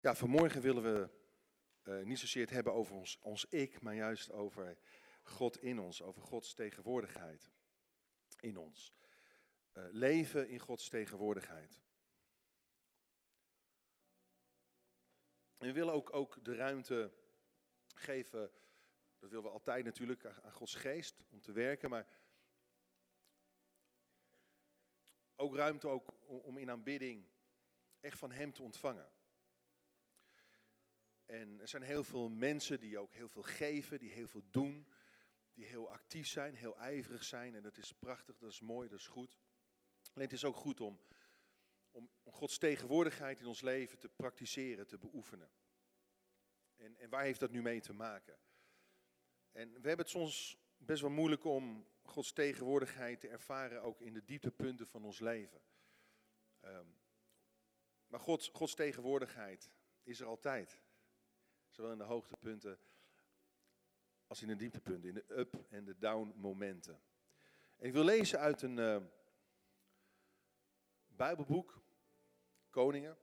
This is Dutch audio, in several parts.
Ja, vanmorgen willen we uh, niet zozeer het hebben over ons, ons ik, maar juist over God in ons, over Gods tegenwoordigheid in ons. Uh, leven in Gods tegenwoordigheid. En we willen ook, ook de ruimte geven, dat willen we altijd natuurlijk, aan Gods geest om te werken, maar ook ruimte ook om in aanbidding echt van Hem te ontvangen. En er zijn heel veel mensen die ook heel veel geven, die heel veel doen, die heel actief zijn, heel ijverig zijn. En dat is prachtig, dat is mooi, dat is goed. Alleen het is ook goed om, om, Gods tegenwoordigheid in ons leven te praktiseren, te beoefenen. En, en waar heeft dat nu mee te maken? En we hebben het soms best wel moeilijk om Gods tegenwoordigheid te ervaren, ook in de dieptepunten van ons leven. Um, maar Gods, Gods tegenwoordigheid is er altijd. Zowel in de hoogtepunten als in de dieptepunten, in de up- en de down momenten. En ik wil lezen uit een uh, Bijbelboek, Koningen,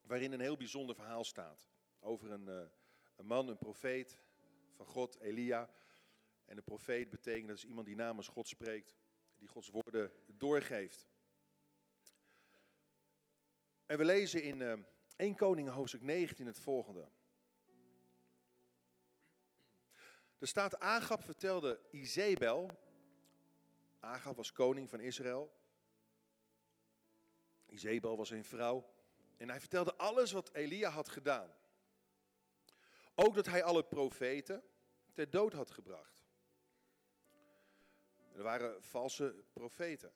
waarin een heel bijzonder verhaal staat. Over een, een man, een profeet van God, Elia. En een profeet betekent dat is iemand die namens God spreekt, die Gods woorden doorgeeft. En we lezen in uh, 1 Koningen hoofdstuk 19 het volgende. Er staat, Agab vertelde Izebel, Agab was koning van Israël, Izebel was een vrouw, en hij vertelde alles wat Elia had gedaan. Ook dat hij alle profeten ter dood had gebracht. Er waren valse profeten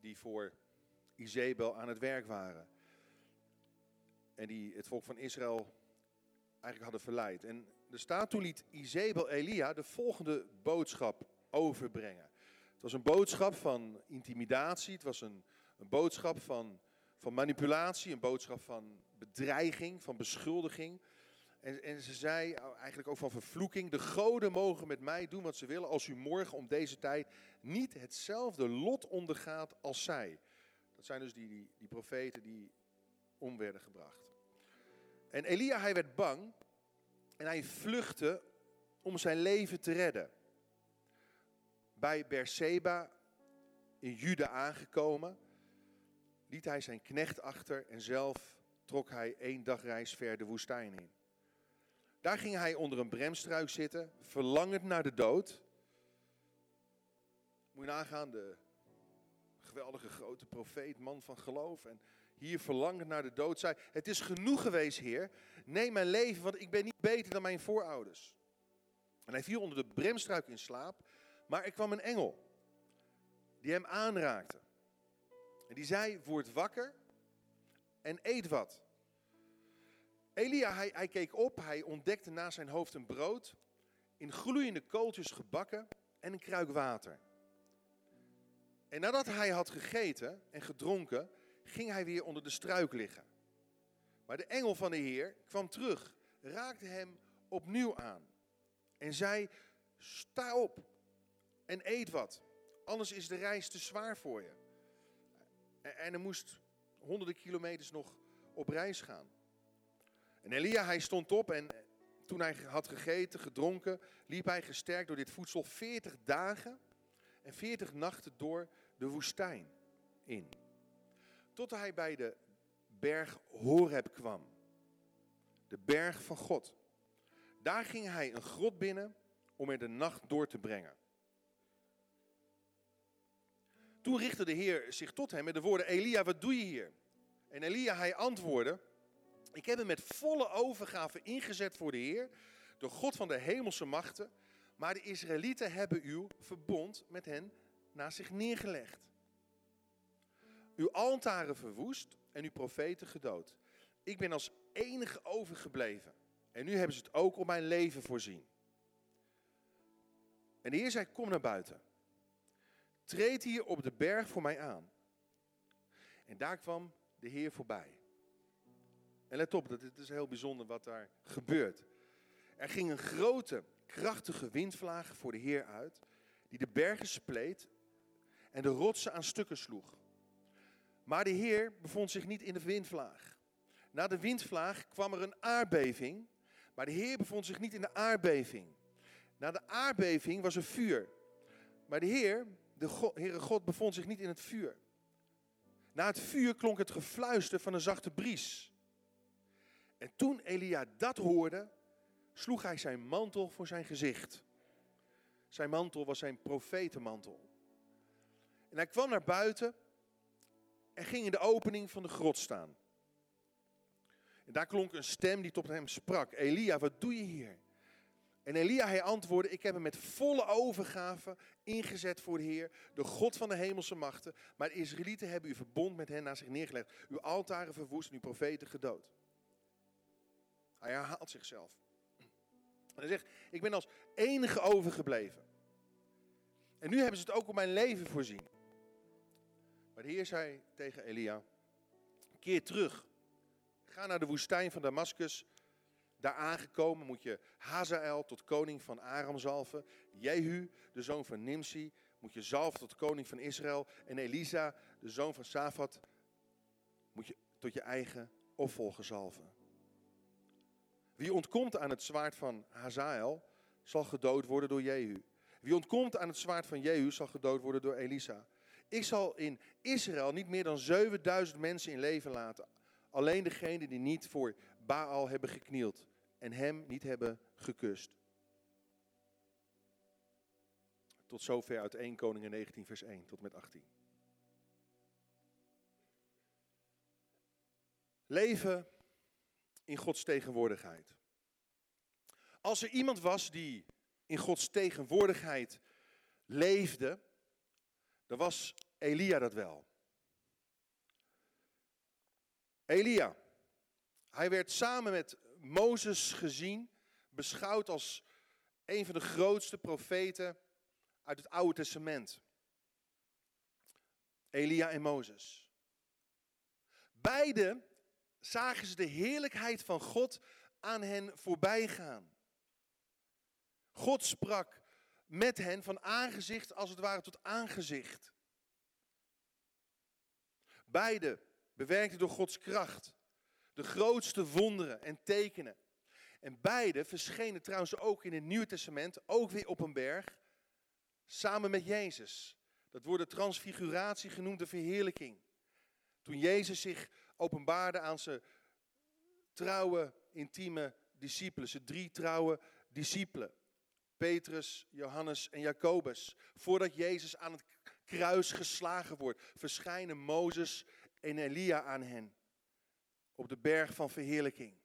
die voor Izebel aan het werk waren. En die het volk van Israël eigenlijk hadden verleid. En er staat toen liet Izebel Elia de volgende boodschap overbrengen. Het was een boodschap van intimidatie, het was een, een boodschap van, van manipulatie, een boodschap van bedreiging, van beschuldiging. En, en, ze zei eigenlijk ook van vervloeking, de goden mogen met mij doen wat ze willen als u morgen om deze tijd niet hetzelfde lot ondergaat als zij. Dat zijn dus die, die, die profeten die om werden gebracht. En Elia, hij werd bang en hij vluchtte om zijn leven te redden. Bij Berseba in Juda aangekomen, liet hij zijn knecht achter en zelf trok hij één dagreis ver de woestijn in. Daar ging hij onder een bremstruik zitten, verlangend naar de dood. Moet je nagaan, de geweldige grote profeet, man van geloof. En hier verlangend naar de dood zei, het is genoeg geweest, Heer. Neem mijn leven, want ik ben niet beter dan mijn voorouders. En hij viel onder de bremstruik in slaap, maar er kwam een engel die hem aanraakte. En die zei, word wakker en eet wat. Elia, hij, hij keek op, hij ontdekte naast zijn hoofd een brood, in gloeiende kooltjes gebakken en een kruik water. En nadat hij had gegeten en gedronken, ging hij weer onder de struik liggen. Maar de engel van de Heer kwam terug, raakte hem opnieuw aan en zei: Sta op en eet wat, anders is de reis te zwaar voor je. En er moest honderden kilometers nog op reis gaan. En Elia, hij stond op en toen hij had gegeten, gedronken, liep hij gesterkt door dit voedsel 40 dagen en 40 nachten door de woestijn in. Tot hij bij de berg Horeb kwam. De berg van God. Daar ging hij een grot binnen om er de nacht door te brengen. Toen richtte de Heer zich tot hem met de woorden: Elia, wat doe je hier? En Elia, hij antwoordde: Ik heb hem met volle overgave ingezet voor de Heer, de God van de hemelse machten. Maar de Israëlieten hebben uw verbond met hen naast zich neergelegd. Uw altaren verwoest en uw profeten gedood. Ik ben als enige overgebleven. En nu hebben ze het ook op mijn leven voorzien. En de Heer zei, kom naar buiten. Treed hier op de berg voor mij aan. En daar kwam de Heer voorbij. En let op, het is heel bijzonder wat daar gebeurt. Er ging een grote, krachtige windvlaag voor de Heer uit, die de bergen spleet en de rotsen aan stukken sloeg. Maar de Heer bevond zich niet in de windvlaag. na de windvlaag kwam er een aardbeving, maar de Heer bevond zich niet in de aardbeving. Na de aardbeving was er vuur, maar de Heer, de God, Heere God, bevond zich niet in het vuur. Na het vuur klonk het gefluister van een zachte bries. En toen Elia dat hoorde, sloeg hij zijn mantel voor zijn gezicht. Zijn mantel was zijn profetenmantel. En hij kwam naar buiten en ging in de opening van de grot staan. En daar klonk een stem die tot hem sprak. Elia, wat doe je hier? En Elia, hij antwoordde, ik heb hem met volle overgave ingezet voor de Heer, de God van de hemelse machten. Maar de Israëlieten hebben uw verbond met hen naar zich neergelegd. Uw altaren verwoest en uw profeten gedood. Hij herhaalt zichzelf. En hij zegt, ik ben als enige overgebleven. En nu hebben ze het ook op mijn leven voorzien. Maar de Heer zei tegen Elia, keer terug. Ga naar de woestijn van Damascus. Daar aangekomen moet je Hazael tot koning van Aram zalven. Jehu, de zoon van Nimsi, moet je zalven tot koning van Israël. En Elisa, de zoon van Safat, moet je tot je eigen opvolger zalven. Wie ontkomt aan het zwaard van Hazael, zal gedood worden door Jehu. Wie ontkomt aan het zwaard van Jehu, zal gedood worden door Elisa. Ik zal in Israël niet meer dan 7000 mensen in leven laten. Alleen degenen die niet voor Baal hebben geknield en hem niet hebben gekust. Tot zover uit 1 Koningen 19 vers 1 tot met 18. Leven in Gods tegenwoordigheid. Als er iemand was die in Gods tegenwoordigheid leefde, dan was Elia dat wel. Elia, hij werd samen met Mozes gezien, beschouwd als een van de grootste profeten uit het Oude Testament. Elia en Mozes. Beide zagen ze de heerlijkheid van God aan hen voorbij gaan. God sprak met hen van aangezicht als het ware tot aangezicht. Beide bewerkten door Gods kracht de grootste wonderen en tekenen. En beide verschenen trouwens ook in het Nieuwe Testament, ook weer op een berg, samen met Jezus. Dat wordt de transfiguratie genoemd, de verheerlijking. Toen Jezus zich openbaarde aan zijn trouwe, intieme discipelen, zijn drie trouwe discipelen. Petrus, Johannes en Jacobus. Voordat Jezus aan het kruis geslagen wordt, verschijnen Mozes en Elia aan hen. Op de berg van verheerlijking.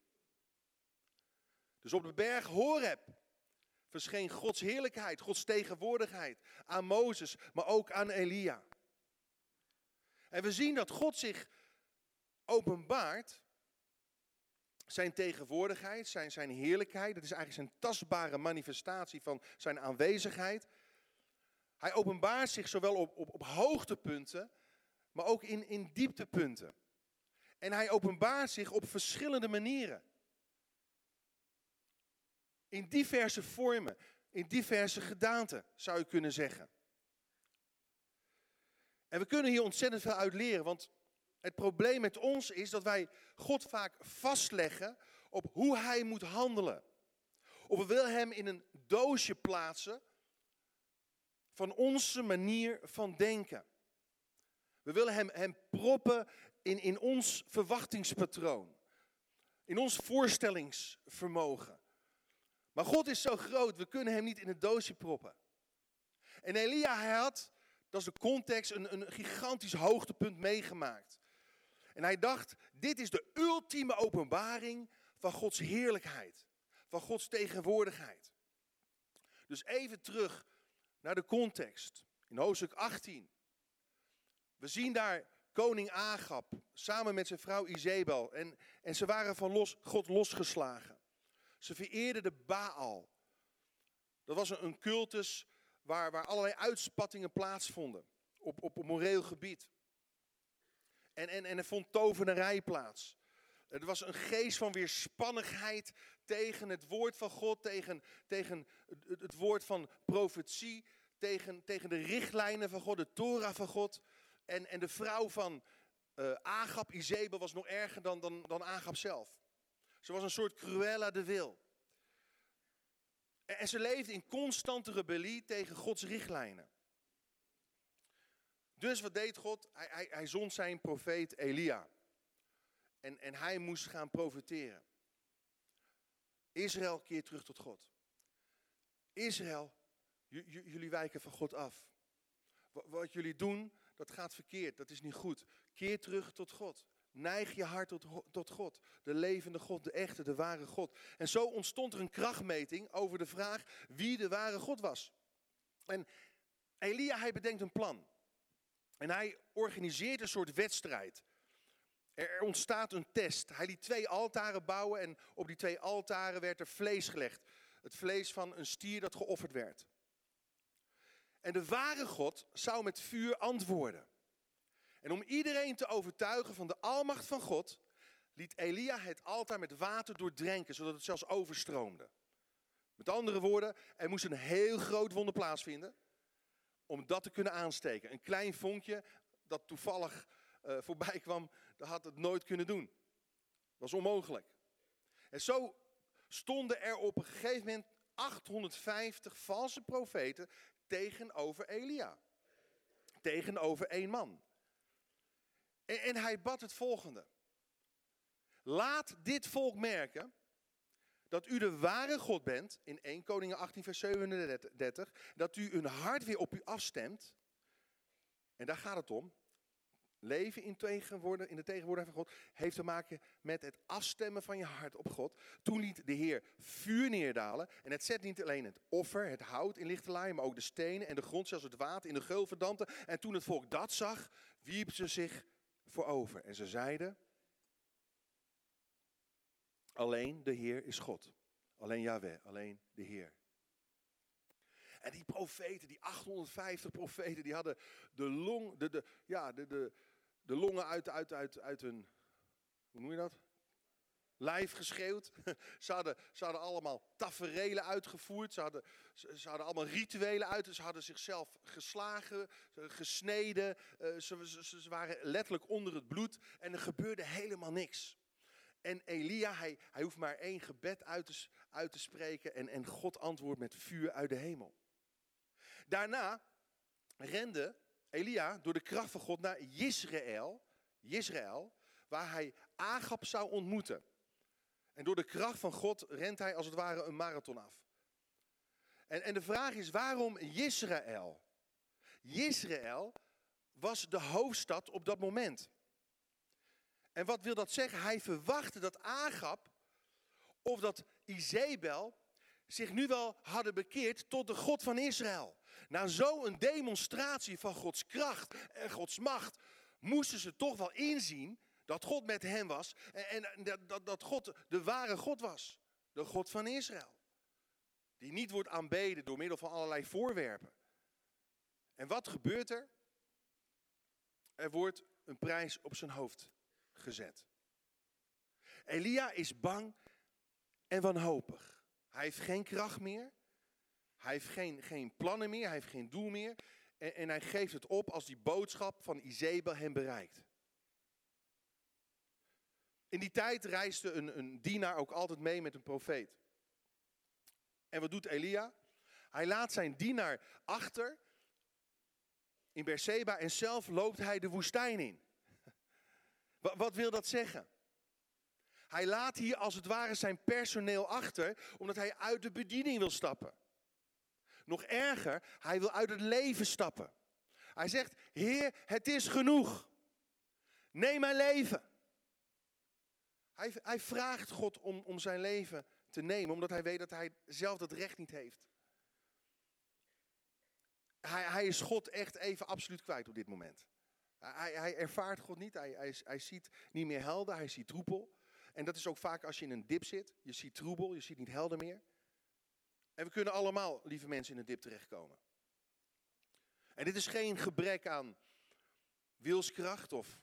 Dus op de berg Horeb verscheen Gods heerlijkheid, Gods tegenwoordigheid aan Mozes, maar ook aan Elia. En we zien dat God zich openbaart zijn tegenwoordigheid, zijn, zijn heerlijkheid, dat is eigenlijk zijn tastbare manifestatie van zijn aanwezigheid. Hij openbaart zich zowel op, op, op hoogtepunten, maar ook in, in dieptepunten. En hij openbaart zich op verschillende manieren. In diverse vormen, in diverse gedaanten, zou je kunnen zeggen. En we kunnen hier ontzettend veel uit leren, want het probleem met ons is dat wij God vaak vastleggen op hoe hij moet handelen. Of we willen hem in een doosje plaatsen van onze manier van denken. We willen hem, hem proppen in, in ons verwachtingspatroon. In ons voorstellingsvermogen. Maar God is zo groot, we kunnen hem niet in het doosje proppen. En Elia, hij had, dat is de context, een, een gigantisch hoogtepunt meegemaakt. En hij dacht, dit is de ultieme openbaring van Gods heerlijkheid, van Gods tegenwoordigheid. Dus even terug naar de context. In hoofdstuk 18. We zien daar koning Agab samen met zijn vrouw Izebel. En, en ze waren van los, God losgeslagen. Ze vereerden de Baal. Dat was een, cultus waar, waar allerlei uitspattingen plaatsvonden op, op, op moreel gebied. En, en, en er vond tovenarij plaats. Er was een geest van weerspannigheid tegen het woord van God, tegen, tegen het, het woord van profetie, tegen, tegen de richtlijnen van God, de Torah van God. En, en de vrouw van uh, Agap, Izebel was nog erger dan, dan, dan Agap zelf. Ze was een soort Cruella de Wil. En, en ze leefde in constante rebellie tegen Gods richtlijnen. Dus wat deed God? Hij, hij, hij zond zijn profeet Elia. En, en hij moest gaan profeteren. Israël keert terug tot God. Israël, jullie wijken van God af. Wat jullie doen, dat gaat verkeerd, dat is niet goed. Keer terug tot God. Neig je hart tot, tot God. De levende God, de echte, de ware God. En zo ontstond er een krachtmeting over de vraag wie de ware God was. En Elia, hij bedenkt een plan. En hij organiseert een soort wedstrijd. Er ontstaat een test. Hij liet twee altaren bouwen en op die twee altaren werd er vlees gelegd. Het vlees van een stier dat geofferd werd. En de ware God zou met vuur antwoorden. En om iedereen te overtuigen van de almacht van God, liet Elia het altaar met water doordrenken, zodat het zelfs overstroomde. Met andere woorden, er moest een heel groot wonder plaatsvinden om dat te kunnen aansteken. Een klein vonkje dat toevallig uh, voorbij kwam, dat had het nooit kunnen doen. Dat was onmogelijk. En zo stonden er op een gegeven moment 850 valse profeten tegenover Elia. Tegenover één man. En, en hij bad het volgende. Laat dit volk merken dat u de ware God bent, in 1 Koningen 18 vers 37, dat u hun hart weer op u afstemt. En daar gaat het om. Leven in, in de tegenwoordigheid van God heeft te maken met het afstemmen van je hart op God. Toen liet de Heer vuur neerdalen. En het zet niet alleen het offer, het hout in lichte laaien, maar ook de stenen en de grond, zelfs het water in de geul verdampte. En toen het volk dat zag, wierp ze zich voorover. En ze zeiden, alleen de Heer is God. Alleen Yahweh, alleen de Heer. En die profeten, die 850 profeten, die hadden de, long, de, ja, de, de, de longen uit, uit, uit, uit hun, hoe noem je dat? Lijf geschreeuwd. Ze hadden, ze hadden allemaal taferelen uitgevoerd. Ze hadden, ze, hadden allemaal rituelen uit. Ze hadden zichzelf geslagen, gesneden. Eh, ze waren letterlijk onder het bloed. En er gebeurde helemaal niks. En Elia, hij, hij hoeft maar één gebed uit te, uit te spreken. En, en God antwoordt met vuur uit de hemel. Daarna rende Elia door de kracht van God naar Israël, Israël, waar hij Agap zou ontmoeten. En door de kracht van God rent hij als het ware een marathon af. En, en de vraag is, waarom Israël? Israël was de hoofdstad op dat moment. En wat wil dat zeggen? Hij verwachtte dat Agap of dat Izebel zich nu wel hadden bekeerd tot de God van Israël. Na zo'n demonstratie van Gods kracht en Gods macht moesten ze toch wel inzien dat God met hen was en, en dat, dat God de ware God was. De God van Israël. Die niet wordt aanbeden door middel van allerlei voorwerpen. En wat gebeurt er? Er wordt een prijs op zijn hoofd gezet. Elia is bang en wanhopig. Hij heeft geen kracht meer. Hij heeft geen, geen plannen meer, hij heeft geen doel meer. En, en hij geeft het op als die boodschap van Izebel hem bereikt. In die tijd reisde een, een dienaar ook altijd mee met een profeet. En wat doet Elia? Hij laat zijn dienaar achter in Berseba en zelf loopt hij de woestijn in. Wat, wil dat zeggen? Hij laat hier als het ware zijn personeel achter, omdat hij uit de bediening wil stappen. Nog erger, hij wil uit het leven stappen. Hij zegt, Heer, het is genoeg. Neem mijn leven. Hij, hij vraagt God om, om zijn leven te nemen, omdat hij weet dat hij zelf dat recht niet heeft. Hij, hij is God echt even absoluut kwijt op dit moment. Hij, hij ervaart God niet, hij, hij, ziet niet meer helder, hij ziet troepel. En dat is ook vaak als je in een dip zit, je ziet troebel, je ziet niet helder meer. En we kunnen allemaal, lieve mensen, in een dip terechtkomen. En dit is geen gebrek aan wilskracht of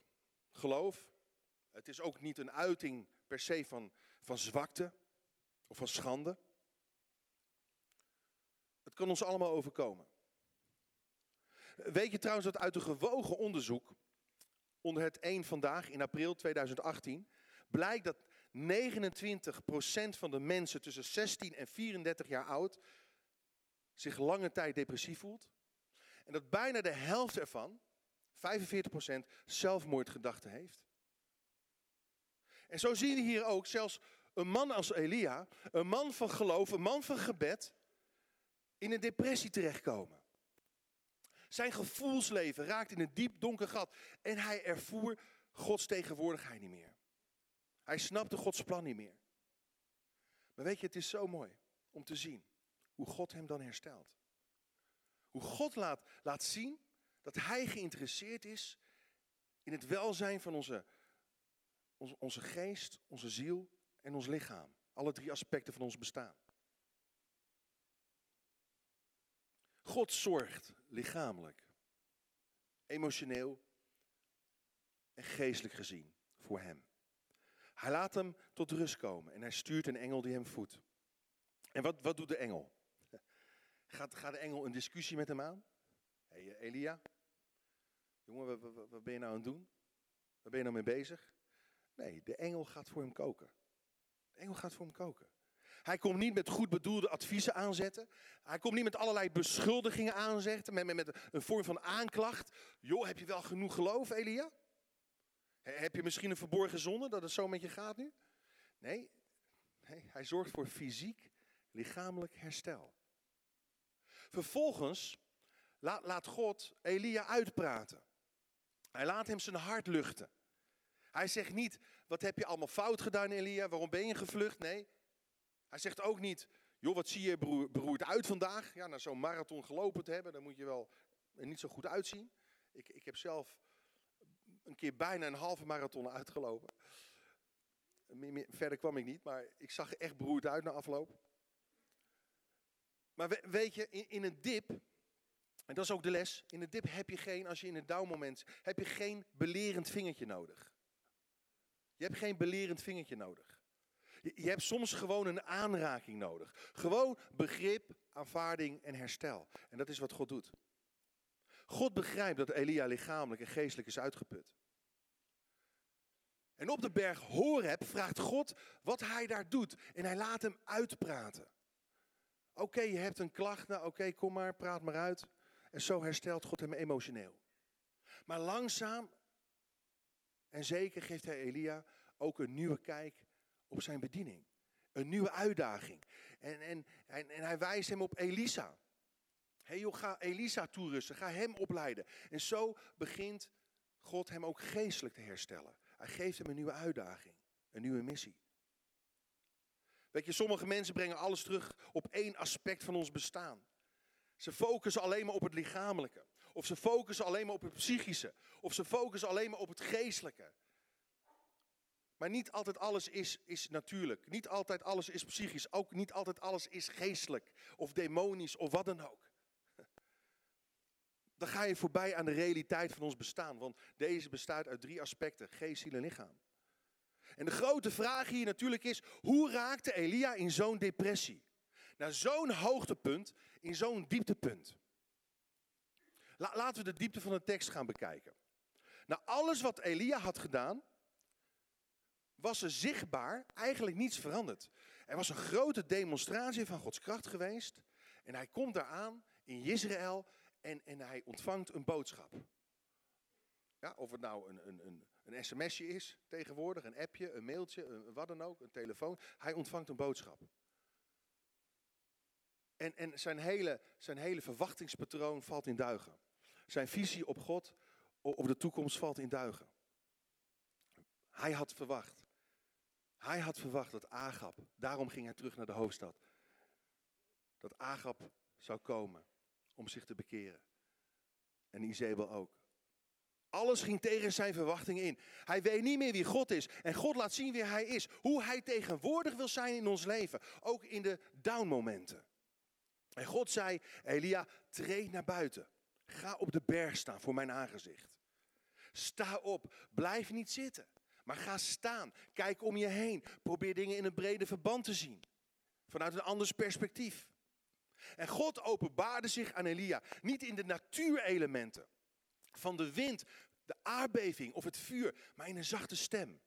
geloof. Het is ook niet een uiting per se van, van zwakte of van schande. Het kan ons allemaal overkomen. Weet je trouwens dat uit een gewogen onderzoek onder het één vandaag in april 2018 blijkt dat 29% van de mensen tussen 16 en 34 jaar oud zich lange tijd depressief voelt. En dat bijna de helft ervan, 45%, zelfmoordgedachten heeft. En zo zien we hier ook zelfs een man als Elia, een man van geloof, een man van gebed, in een depressie terechtkomen. Zijn gevoelsleven raakt in een diep donker gat en hij ervoer Gods tegenwoordigheid niet meer. Hij snapte Gods plan niet meer. Maar weet je, het is zo mooi om te zien hoe God hem dan herstelt. Hoe God laat, laat zien dat hij geïnteresseerd is in het welzijn van onze, onze, onze geest, onze ziel en ons lichaam. Alle drie aspecten van ons bestaan. God zorgt lichamelijk, emotioneel en geestelijk gezien voor hem. Hij laat hem tot rust komen en hij stuurt een engel die hem voedt. En wat, wat doet de engel? Gaat, gaat de engel een discussie met hem aan? Hé hey, Elia, jongen, wat, wat ben je nou aan het doen? Waar ben je nou mee bezig? Nee, de engel gaat voor hem koken. De engel gaat voor hem koken. Hij komt niet met goed bedoelde adviezen aanzetten. Hij komt niet met allerlei beschuldigingen aanzetten, met, met, een vorm van aanklacht. Joh, heb je wel genoeg geloof, Elia? Heb je misschien een verborgen zonde dat het zo met je gaat nu? Nee, nee hij zorgt voor fysiek, lichamelijk herstel. Vervolgens laat, laat God Elia uitpraten. Hij laat hem zijn hart luchten. Hij zegt niet, wat heb je allemaal fout gedaan Elia, waarom ben je gevlucht? Nee, hij zegt ook niet, joh wat zie je beroerd uit vandaag. Ja, na zo'n marathon gelopen te hebben, dan moet je wel niet zo goed uitzien. Ik, ik heb zelf een keer bijna een halve marathon uitgelopen. Verder kwam ik niet, maar ik zag er echt beroerd uit na afloop. Maar weet je, in, een dip, en dat is ook de les, in een dip heb je geen, als je in een down heb je geen belerend vingertje nodig. Je hebt geen belerend vingertje nodig. Je, hebt soms gewoon een aanraking nodig. Gewoon begrip, aanvaarding en herstel. En dat is wat God doet. God begrijpt dat Elia lichamelijk en geestelijk is uitgeput. En op de berg Horeb vraagt God wat hij daar doet. En hij laat hem uitpraten. Oké, je hebt een klacht. Nou, oké, kom maar, praat maar uit. En zo herstelt God hem emotioneel. Maar langzaam en zeker geeft hij Elia ook een nieuwe kijk op zijn bediening. Een nieuwe uitdaging. En, en, en, hij wijst hem op Elisa. Hé joh, ga Elisa toerusten, ga hem opleiden. En zo begint God hem ook geestelijk te herstellen. Hij geeft hem een nieuwe uitdaging, een nieuwe missie. Weet je, sommige mensen brengen alles terug op één aspect van ons bestaan. Ze focussen alleen maar op het lichamelijke. Of ze focussen alleen maar op het psychische. Of ze focussen alleen maar op het geestelijke. Maar niet altijd alles is, is natuurlijk. Niet altijd alles is psychisch. Ook niet altijd alles is geestelijk. Of demonisch of wat dan ook. Dan ga je voorbij aan de realiteit van ons bestaan. Want deze bestaat uit drie aspecten. Geest, ziel en lichaam. En de grote vraag hier natuurlijk is, hoe raakte Elia in zo'n depressie? Naar zo'n hoogtepunt, in zo'n dieptepunt. laten we de diepte van de tekst gaan bekijken. Nou, alles wat Elia had gedaan, was er zichtbaar eigenlijk niets veranderd. Er was een grote demonstratie van Gods kracht geweest. En hij komt daar aan in Israël en, en hij ontvangt een boodschap. Ja, of het nou een, een, een, een sms'je is tegenwoordig, een appje, een mailtje, wat dan ook, een telefoon. Hij ontvangt een boodschap. En, en zijn, hele, zijn hele verwachtingspatroon valt in duigen. Zijn visie op God, op de toekomst valt in duigen. Hij had verwacht. Hij had verwacht dat Agap, daarom ging hij terug naar de hoofdstad. Dat Agap zou komen om zich te bekeren. En Izebel ook. Alles ging tegen zijn verwachtingen in. Hij weet niet meer wie God is. En God laat zien wie hij is. Hoe hij tegenwoordig wil zijn in ons leven. Ook in de downmomenten. En God zei, Elia, treed naar buiten. Ga op de berg staan voor mijn aangezicht. Sta op, blijf niet zitten. Maar ga staan, kijk om je heen. Probeer dingen in een brede verband te zien. Vanuit een anders perspectief. En God openbaarde zich aan Elia. Niet in de natuurelementen van de wind de aardbeving of het vuur, maar in een zachte stem.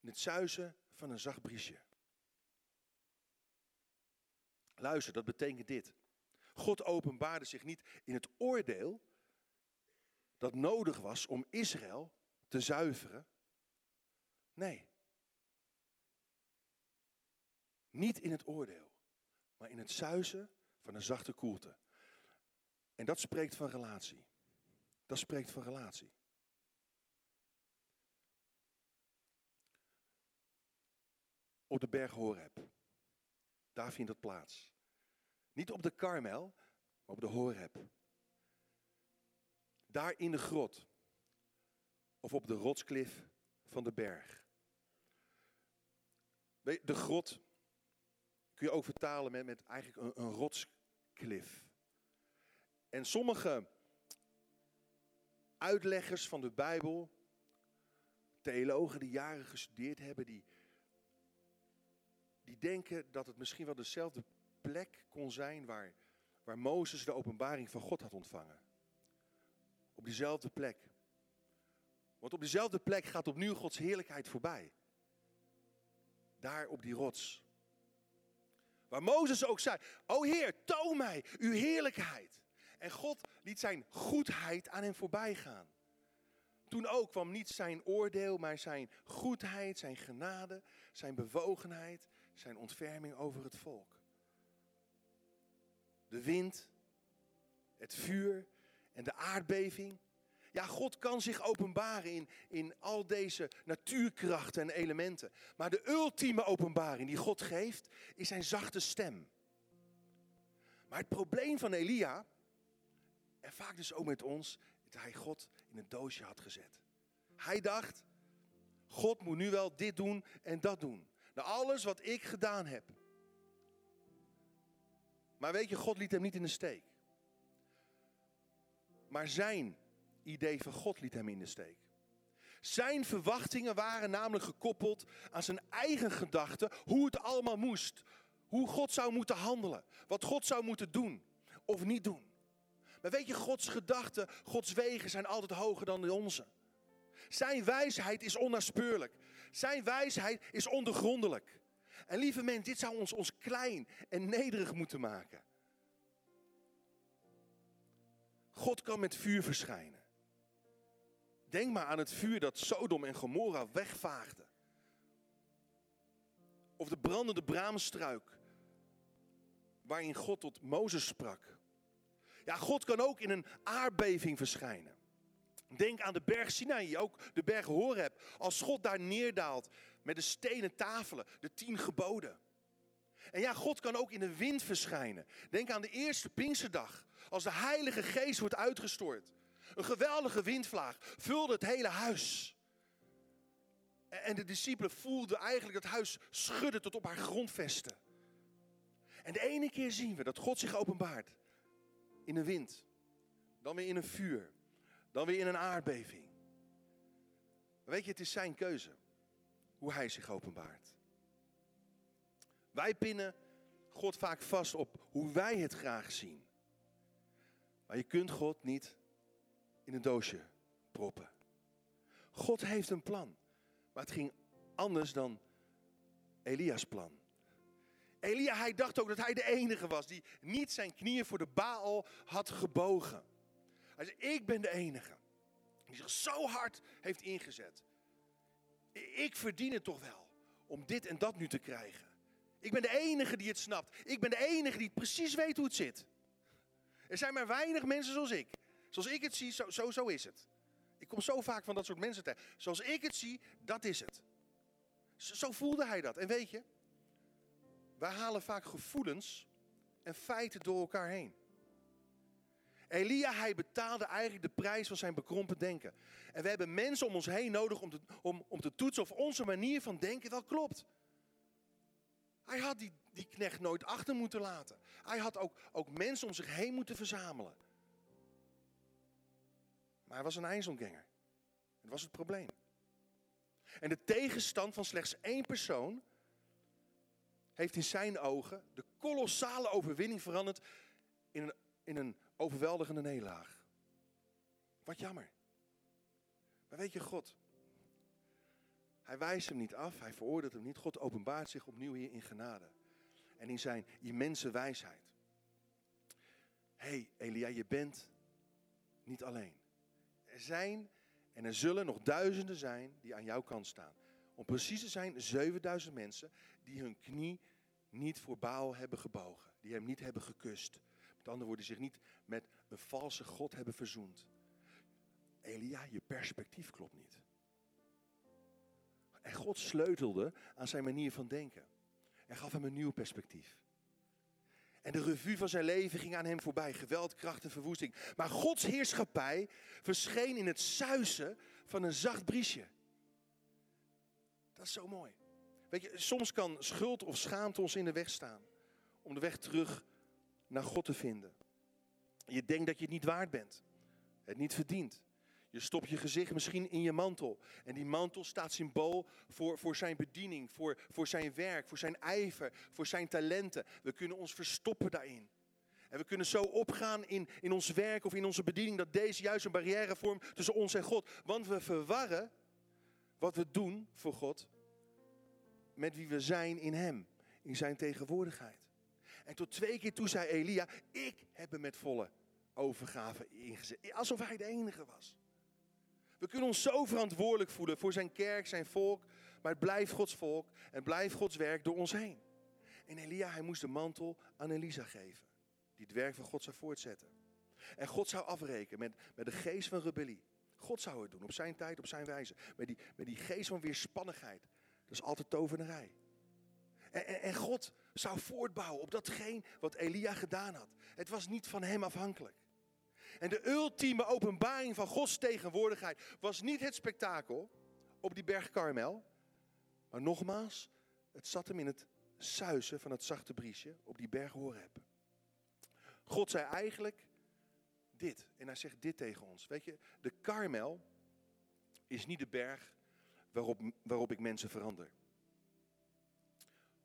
In het zuizen van een zacht briesje. Luister, dat betekent dit. God openbaarde zich niet in het oordeel dat nodig was om Israël te zuiveren. Nee. Niet in het oordeel, maar in het zuizen van een zachte koelte. En dat spreekt van relatie. Dat spreekt van relatie. Op de berg Horeb. Daar vindt dat plaats. Niet op de Karmel, maar op de Horeb. Daar in de grot. Of op de rotsklif van de berg. De grot kun je ook vertalen met, met eigenlijk een, een rotsklif. En sommige uitleggers van de Bijbel, theologen die jaren gestudeerd hebben, die, die denken dat het misschien wel dezelfde plek kon zijn waar, waar Mozes de openbaring van God had ontvangen. Op diezelfde plek. Want op diezelfde plek gaat opnieuw Gods heerlijkheid voorbij. Daar op die rots. Waar Mozes ook zei: O Heer, toon mij uw heerlijkheid. En God liet zijn goedheid aan hem voorbij gaan. Toen ook kwam niet zijn oordeel, maar zijn goedheid, zijn genade, zijn bewogenheid, zijn ontferming over het volk de wind, het vuur en de aardbeving. Ja, God kan zich openbaren in, in al deze natuurkrachten en elementen. Maar de ultieme openbaring die God geeft, is zijn zachte stem. Maar het probleem van Elia, en vaak dus ook met ons, dat hij God in een doosje had gezet. Hij dacht, God moet nu wel dit doen en dat doen. Nou, alles wat ik gedaan heb, maar weet je, God liet hem niet in de steek. Maar zijn idee van God liet hem in de steek. Zijn verwachtingen waren namelijk gekoppeld aan zijn eigen gedachten, hoe het allemaal moest. Hoe God zou moeten handelen, wat God zou moeten doen of niet doen. Maar weet je, Gods gedachten, Gods wegen zijn altijd hoger dan de onze. Zijn wijsheid is onnaspeurlijk. Zijn wijsheid is ondergrondelijk. En lieve mensen, dit zou ons, ons klein en nederig moeten maken. God kan met vuur verschijnen. Denk maar aan het vuur dat Sodom en Gomorra wegvaagde. Of de brandende braamstruik waarin God tot Mozes sprak. Ja, God kan ook in een aardbeving verschijnen. Denk aan de berg Sinai, ook de berg Horeb. Als God daar neerdaalt met de stenen tafelen, de tien geboden. En ja, God kan ook in de wind verschijnen. Denk aan de eerste Pinksterdag, als de Heilige Geest wordt uitgestort. Een geweldige windvlaag vulde het hele huis. En de discipelen voelden eigenlijk dat huis schudden tot op haar grondvesten. En de ene keer zien we dat God zich openbaart in een wind, dan weer in een vuur, dan weer in een aardbeving. weet je, het is zijn keuze hoe hij zich openbaart. Wij pinnen God vaak vast op hoe wij het graag zien. Maar je kunt God niet in een doosje proppen. God heeft een plan. Maar het ging anders dan Elia's plan. Elia, hij dacht ook dat hij de enige was die niet zijn knieën voor de Baal had gebogen. Hij zei, ik ben de enige die zich zo hard heeft ingezet. Ik verdien het toch wel om dit en dat nu te krijgen. Ik ben de enige die het snapt. Ik ben de enige die precies weet hoe het zit. Er zijn maar weinig mensen zoals ik. Zoals ik het zie, zo, zo, is het. Ik kom zo vaak van dat soort mensen tegen. Zoals ik het zie, dat is het. Zo, zo voelde hij dat. En weet je, wij halen vaak gevoelens en feiten door elkaar heen. Elia, hij betaalde eigenlijk de prijs van zijn bekrompen denken. En we hebben mensen om ons heen nodig om te, om, om te toetsen of onze manier van denken wel klopt. Hij had die, die knecht nooit achter moeten laten. Hij had ook, ook mensen om zich heen moeten verzamelen. Maar hij was een ijzelganger. Dat was het probleem. En de tegenstand van slechts één persoon heeft in zijn ogen de kolossale overwinning veranderd in een, in een overweldigende nederlaag. Wat jammer. Maar weet je, God, hij wijst hem niet af, hij veroordeelt hem niet. God openbaart zich opnieuw hier in genade. En in zijn immense wijsheid. Hé hey, Elia, je bent niet alleen. Er zijn en er zullen nog duizenden zijn die aan jouw kant staan. Om precies te zijn, 7000 mensen die hun knie niet voor Baal hebben gebogen. Die hem niet hebben gekust. Met andere woorden, zich niet met een valse God hebben verzoend. Elia, je perspectief klopt niet. En God sleutelde aan zijn manier van denken. En gaf hem een nieuw perspectief. En de revue van zijn leven ging aan hem voorbij. Geweld, kracht en verwoesting. Maar Gods heerschappij verscheen in het suizen van een zacht briesje. Dat is zo mooi. Weet je, soms kan schuld of schaamte ons in de weg staan. Om de weg terug naar God te vinden. Je denkt dat je het niet waard bent. Het niet verdient. Je stopt je gezicht misschien in je mantel. En die mantel staat symbool voor, voor zijn bediening, voor, voor zijn werk, voor zijn ijver, voor zijn talenten. We kunnen ons verstoppen daarin. En we kunnen zo opgaan in, in ons werk of in onze bediening dat deze juist een barrière vormt tussen ons en God. Want we verwarren wat we doen voor God met wie we zijn in Hem, in Zijn tegenwoordigheid. En tot twee keer toe zei Elia, ik heb hem met volle overgave ingezet. Alsof hij de enige was. We kunnen ons zo verantwoordelijk voelen voor zijn kerk, zijn volk. Maar het blijft Gods volk en blijft Gods werk door ons heen. En Elia, hij moest de mantel aan Elisa geven. Die het werk van God zou voortzetten. En God zou afrekenen met, met de geest van rebellie. God zou het doen, op zijn tijd, op zijn wijze. Met die, met die geest van weerspannigheid. Dat is altijd tovenarij. En, en, en God zou voortbouwen op datgene wat Elia gedaan had. Het was niet van hem afhankelijk. En de ultieme openbaring van Gods tegenwoordigheid was niet het spektakel op die berg Karmel. Maar nogmaals, het zat hem in het suizen van het zachte briesje op die berg Horeb. God zei eigenlijk dit. En hij zegt dit tegen ons. Weet je, de Karmel is niet de berg waarop, waarop ik mensen verander.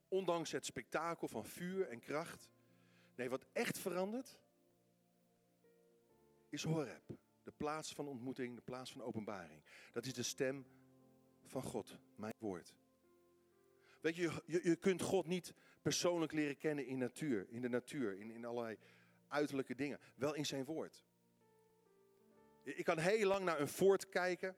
Ondanks het spektakel van vuur en kracht. Nee, wat echt verandert, is Horeb. De plaats van ontmoeting, de plaats van openbaring. Dat is de stem van God, mijn woord. Weet je, je, je kunt God niet persoonlijk leren kennen in, natuur, in de natuur, in, in allerlei uiterlijke dingen. Wel in zijn woord. Ik kan heel lang naar een Ford kijken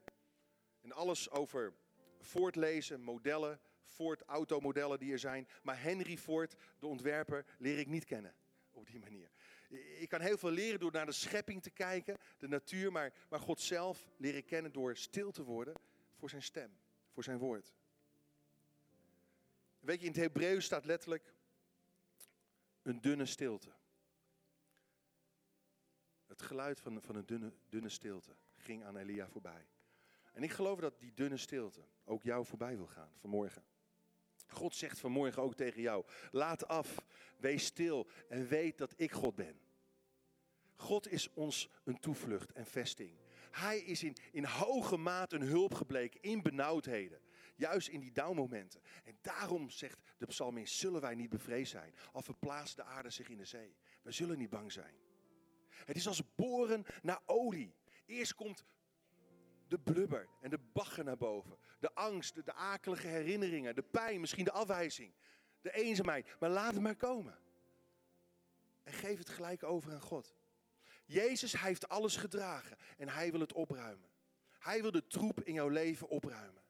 en alles over Ford lezen, modellen, Ford automodellen die er zijn. Maar Henry Ford, de ontwerper, leer ik niet kennen op die manier. Ik kan heel veel leren door naar de schepping te kijken, de natuur, maar, maar God zelf leren kennen door stil te worden voor zijn stem, voor zijn woord. Weet je, in het Hebreeuws staat letterlijk een dunne stilte. Het geluid van, van een dunne, dunne stilte ging aan Elia voorbij. En ik geloof dat die dunne stilte ook jou voorbij wil gaan vanmorgen. God zegt vanmorgen ook tegen jou: laat af, wees stil en weet dat ik God ben. God is ons een toevlucht en vesting. Hij is in, in hoge mate een hulp gebleken in benauwdheden. Juist in die downmomenten. En daarom zegt de psalmist, zullen wij niet bevreesd zijn. Al verplaatst de aarde zich in de zee. We zullen niet bang zijn. Het is als boren naar olie. Eerst komt de blubber en de bagger naar boven. De angst, de, akelige herinneringen, de pijn, misschien de afwijzing. De eenzaamheid. Maar laat het maar komen. En geef het gelijk over aan God. Jezus, heeft alles gedragen en hij wil het opruimen. Hij wil de troep in jouw leven opruimen.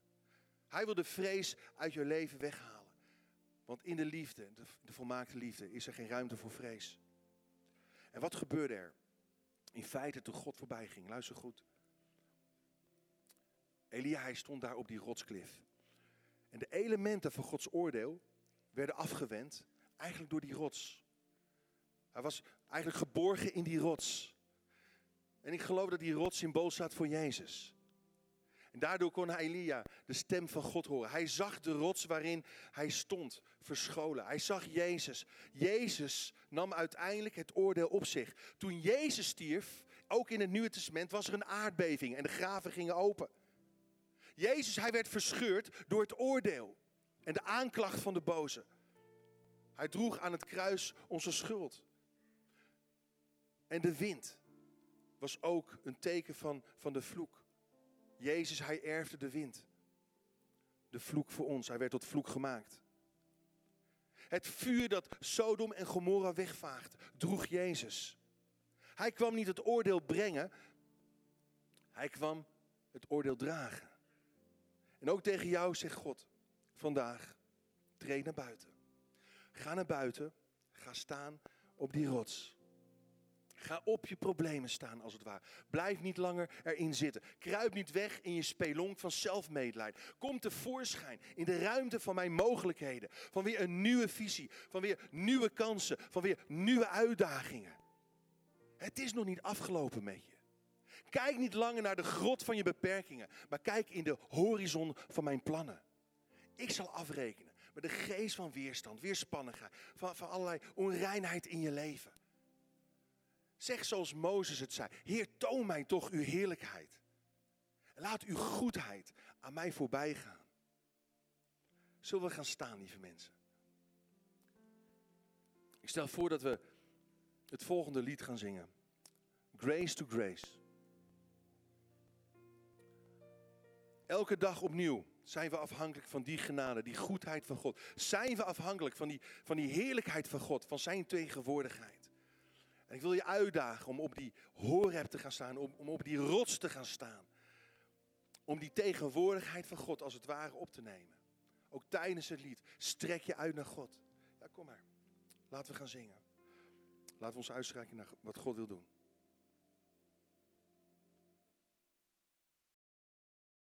Hij wil de vrees uit je leven weghalen. Want in de liefde, de, de volmaakte liefde, is er geen ruimte voor vrees. En wat gebeurde er? In feite toen God voorbij ging, luister goed. Elia, hij stond daar op die rotsklif. En de elementen van Gods oordeel werden afgewend, eigenlijk door die rots. Hij was eigenlijk geborgen in die rots. En ik geloof dat die rots symbool staat voor Jezus. En daardoor kon Elia de stem van God horen. Hij zag de rots waarin hij stond, verscholen. Hij zag Jezus. Jezus nam uiteindelijk het oordeel op zich. Toen Jezus stierf, ook in het Nieuwe Testament, was er een aardbeving en de graven gingen open. Jezus, hij werd verscheurd door het oordeel en de aanklacht van de boze. Hij droeg aan het kruis onze schuld. En de wind was ook een teken van, van de vloek. Jezus, hij erfde de wind. De vloek voor ons, hij werd tot vloek gemaakt. Het vuur dat Sodom en Gomorra wegvaagt, droeg Jezus. Hij kwam niet het oordeel brengen, hij kwam het oordeel dragen. En ook tegen jou zegt God vandaag, treed naar buiten. Ga naar buiten, ga staan op die rots. Ga op je problemen staan, als het ware. Blijf niet langer erin zitten. Kruip niet weg in je spelonk van zelfmedelijden. Kom tevoorschijn in de ruimte van mijn mogelijkheden. Van weer een nieuwe visie. Van weer nieuwe kansen. Van weer nieuwe uitdagingen. Het is nog niet afgelopen met je. Kijk niet langer naar de grot van je beperkingen. Maar kijk in de horizon van mijn plannen. Ik zal afrekenen met de geest van weerstand, weerspannigheid. Van, van allerlei onreinheid in je leven. Zeg zoals Mozes het zei: Heer, toon mij toch uw heerlijkheid. Laat uw goedheid aan mij voorbij gaan. Zullen we gaan staan, lieve mensen? Ik stel voor dat we het volgende lied gaan zingen: Grace to Grace. Elke dag opnieuw zijn we afhankelijk van die genade, die goedheid van God. Zijn we afhankelijk van die, van die heerlijkheid van God, van zijn tegenwoordigheid. En ik wil je uitdagen om op die hoorheb te gaan staan, om, om op die rots te gaan staan. Om die tegenwoordigheid van God als het ware op te nemen. Ook tijdens het lied. Strek je uit naar God. Ja, kom maar. Laten we gaan zingen. Laten we ons uitstrekken naar wat God wil doen.